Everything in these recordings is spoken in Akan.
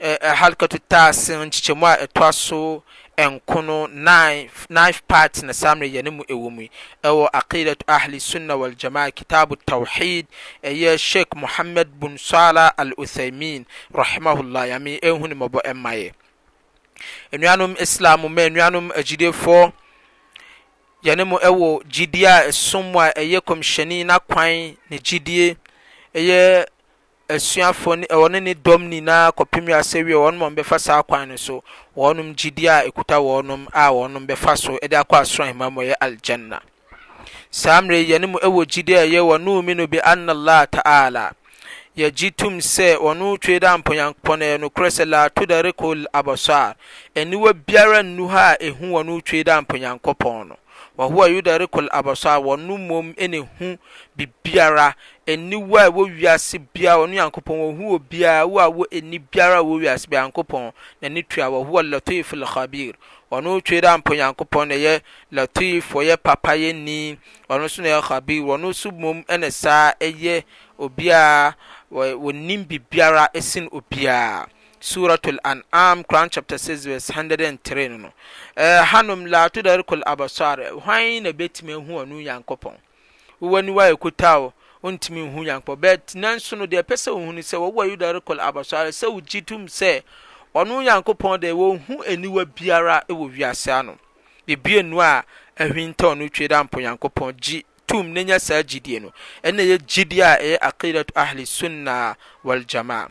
Halakatu Taasin nkyekyɛmu a ɛtoa so nko no ninth ninth part na saa mmerɛyɛ no mu ɛwɔ mu yi. Ɛwɔ Aqiidatu Ahli Sunna wal Jamaa'a Kitaabu Tawhiid, ɛyɛ Sheik Muhammad bun Saalah Al Uthaymiin rahimahullah, Nyame nhu no mmɔbɔ mma yɛ. Anuanom Islam mma, anuanom agyidiefɔɔ, yɛne mo ɛwɔ gyidie a ɛsom mu a ɛyɛ Kɔmhyɛni n'akwan, ne gyidie, ɛyɛ asuafoɔ ne, ɔne ne dɔm nyinaa kɔpem wiase awie a wɔnom a wɔbɛfa saa kwan no so, wɔnom gyidie a ɛkuta wɔnom a wɔnom bɛfa so de akɔ asoro ahemman mu a ɛyɛ Al-Jannah. Saa mmerɛ yi yɛne mo wɔ gyidie a ɛyɛ wa nu'uminu bi anna Allaah ta'aala, yɛgye tom sɛ ɔno Twei Dampɔ Nyankopɔn ɛyɛ nokorɛ sɛ laa tudarikuhul absaar, aniwa biara nnu hɔ a ɛhu ɔno Twei Dampɔ Nyankopɔn no, wahuwa yudarikul absaar, ɔno mmom na ɛhu biribiara, Aniwa a ɛwɔ wiase biara ɔno Nyankopɔn ɔhu obiara wo a wo ani biara a ɔwɔ wiase biara Nyankopɔn n'ani tua wɔ Huwa Latif Alkhabir ɔno otwere ampo Nyankopɔn na ɛyɛ Latif ɔyɛ papa yɛ ni ɔno nso na ɛyɛ Khabir ɔno nso mmom na saa ɛyɛ obiara wɔ ɔnim biribiara ɛsen obiara Suratul An'am Quran chapter 6 verse 103 no no ɛɛ hanom Laa Tudarikul Abasar hwan na ɛbɛtumi ahu ɔno Nyankopɔn. Wo w'aniwa yɛ kotaaw a ontumi nhu Nyankopɔn. But nanso no, deɛ ɛpɛ sɛ ohu ne sɛ, wahuwa yudarikol abaswar, sɛ wogye tom sɛ ɔno Nyankopɔn deɛ onhu aniwa biara wɔ wiase ano. Yebue no a ahwintaw no twe da mpo Nyankopɔn, gye tom na nya saa gyidie no. Ɛno na ɛyɛ gyidie a ɛyɛ Aqeedatu Ahli Sunnah Wal Jamaah.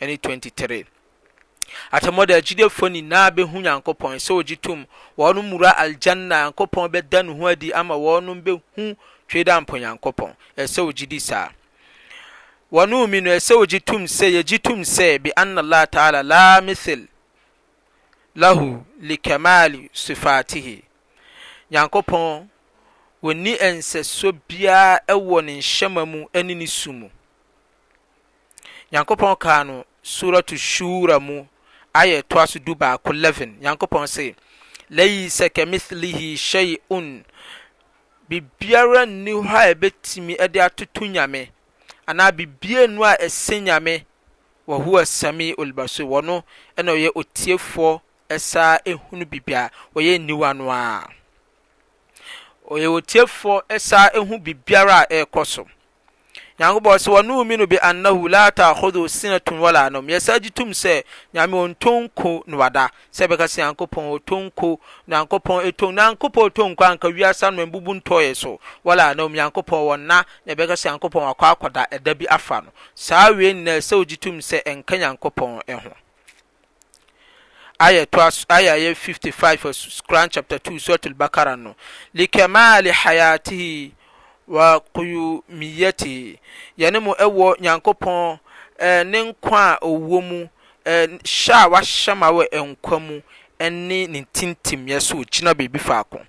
ne twenty three. Atsɛmɔda egyidefoɔ nyinaa behu Nyankopɔn sɛ ogye tum, wɔnom mura Aljanna, Nyankopɔn bɛda Nuhu adi ama wɔnom behu Tweedampo Nyankopɔn, ɛsɛ ogye di saa. Wɔnom mi no ɛsɛ ogye tum sɛ yegye tum sɛ bi anna Allah Taala laa mithil lahu li kamaali sifaatihi, Nyankopɔn wɔnni ɛnsɛsoɔ biara ɛwɔ ne nhyɛma mu ɛne ne su mu. Nyankopɔn kaa no Suratu Shura mu aya ɛtoa so du baako, 11, Nyankopɔn se, Laysa kamithlihi shay'un, biribiara nni hɔ a ɛbɛtumi de atoto Nyame, anaa biribiara nnu a ɛse Nyame, wa huwa sami'ul basir, ɔno na ɔyɛ otiefoɔ ɛsaa ɛhunu biribiara, ɔyɛ aniwa no ara, ɔyɛ otiefoɔ ɛsaa ɛhu biribiara a ɛrekɔ so. Nyankopɔn se, Wa nu'uminu bi annahu laa ta'akhudhuhu sinatun wa laa nawm, Yɛsan gye tom sɛ Nyame ɔntɔ nko na Wada, sɛ yɛbɛka sɛ Nyankopɔn ɔtɔ nko, Nyankopɔn etɔ, Nyankopɔn ɔtɔ nko a anka wiase ano ambubu ntɔɔ yɛ so, wa laa nawm, Nyankopɔn wɔnna, na yɛbɛka sɛ Nyankopɔn wakɔ akɔda ɛda bi afa no. Saa wei nyinaa ɛsɛ sɛ wogye tom sɛ ɛnka Nyankopɔn ho. Aya a ɛtoa so, Aya a ɛyɛ 55 wɔ su- Quran chapter 2, Surat al-Baqarah no. Likamali hayatihi wa kuyumiyatihi. Yɛne mo wɔ Nyankopɔn eh, ne nkwa a ɔwɔ mu, eh, hyɛ a wahyɛ ma wɔ nkwa mu, ne ne ntintimyɛ so, gyina baabi faako.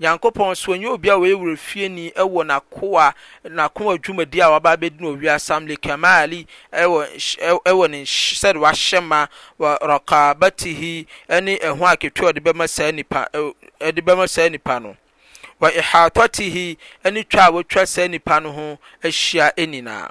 Nyankopɔn, so ɔnyɛ obi a ɔyɛ werɛ fieni wɔ N'akoa, N'akoa dwumadi a waba abɛdi no wɔ wiase amle kamaali wɔ nhy wɔ ne nhy sɛdeɛ wahyɛ ma, wa raqabatihi ɛne ɛho akatua a ɔde bɛma saa nipa ɛ de bɛma saa nipa no, wa ihatɔtihi ɛne twa a watwa saa nipa no ho ahyia nyinaa.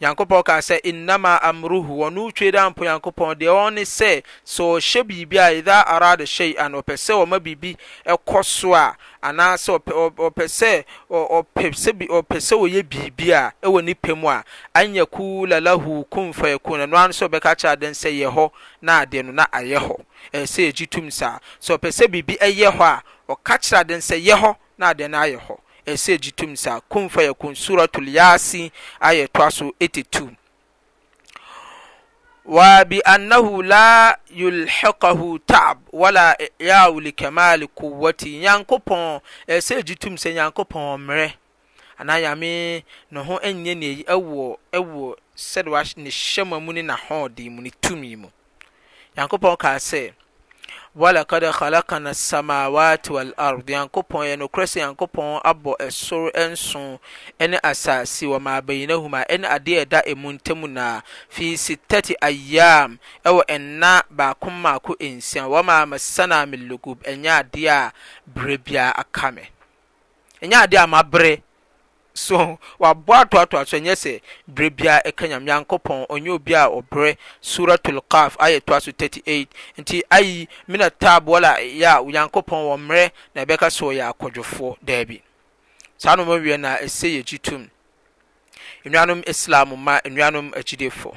Nyankopɔn kaa sɛ, Innama amruhu, wɔn no Twere ampo Nyankopɔn, deɛ ɔwɔ ne sɛ, sɛ ɔhyɛ biribi a, idha arada shay'an, ɔpɛ sɛ ɔma biribi ɛkɔ so a, anaasɛ ɔpɛ, ɔ, ɔpɛ sɛ, ɔ, ɔpɛ sɛ, bi, ɔpɛ sɛ ɔyɛ biribi a, ɛwɔ ne pɛ mu a, an yakuula lahu kun fayakun, ɛno ara ne sɛ ɔbɛka akyerɛ adeɛ no sɛ yɛ hɔ, na adeɛ no, na ayɛ hɔ. Ɛsɛ sɛ yɛgye tom saa. Sɛ ɔpɛ sɛ biribi ɛyɛ hɔ a, ɔka kyerɛ adeɛ no sɛ yɛ hɔ, na adɛn na ayɛ hɔ? Ɛsɛ egye tom sɛ Kun Fayakun Suuratul Yaasin aya a ɛtoa so etetu, Wa bi annahu laa yulhiqahu ta'ab wala i'yaa'u li kamaali quwwatihi, Nyankopɔn, ɛsɛ egye tom sɛ Nyankopɔn mmerɛ anaa Nyame ne ho nyɛ nea eyi ɛwɔ ɛwɔ sɛdeɛ wahyɛ ne hyɛma mu ne n'ahoɔden mu, ne tumi mu. Nyankopɔn kaa sɛ, Walakad khalakana as-samawati wal-ard, Nyankopɔn, ɛyɛ nokorɛ sɛ Nyankopɔn abɔ ɛsoro nson ne asaase, wa maa bayinahuma, ɛne adeɛ a ɛda emu ntam nyinaa, fi sittati ayyaam, wɔ nna baako mmaako nsia, wamaa massana min lugub, ɛnyɛ adeɛ a berɛ biara aka me, ɛnyɛ adeɛ a mabrɛ. So wabɔ atoatoa so? Ɛnyɛ sɛ berɛ biara ɛka Nyame Nyankopɔn, ɔnyɛ obi a ɔbrɛ, Suuratul Kahf ayah ɛtoa so 38, nti ayi mina taab wala ya a Onyankopɔn wɔmmrɛ na ɛbɛka sɛ ɔyɛ akɔdwofoɔ, daabi. Saa nom wieɛ na ɛsɛ yɛgye tom. Nnuanom Islam mma, nnuanom agyidefoɔ.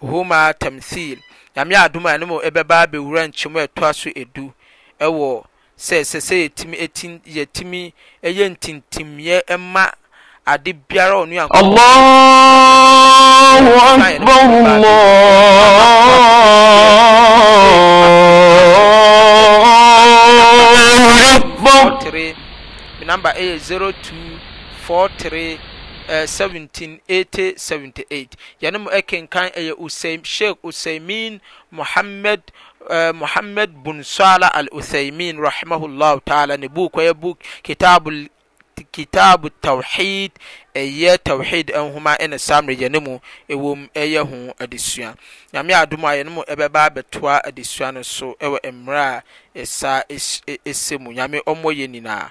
Huma Tamthil, Nyame adom a ɛno mo ɛbɛba abɛwura nkyɛmu a ɛtoa so du wɔ sɛ ɛsɛ sɛ yɛtumi ɛti yɛtumi ɛyɛ ntintimyɛ ɛma ade biara a ɔno Nyankopɔn Allahu Akbar Allahu Akbar Me number ɛyɛ 0243 17 80 78 Yɛne mo ɛkenkan ɛyɛ Usaim, Sheikh Usaimin Mohammed eh, Mohammed bun Salah Al Uthaymin rahimahullah ta'ala ne book ɛyɛ book Kitab Kitab Tawhid ɛyɛ Tawhid nhoma ɛna summary yɛne mo ɛwom ɛyɛ ho adesua. Nyame adom a yɛne mo ɛbɛba abɛtoa adesua no so ɛwɔ mmerɛ a ɛsa ɛsɛ mu. Nyame ɔmmɔ yɛn nyinaa.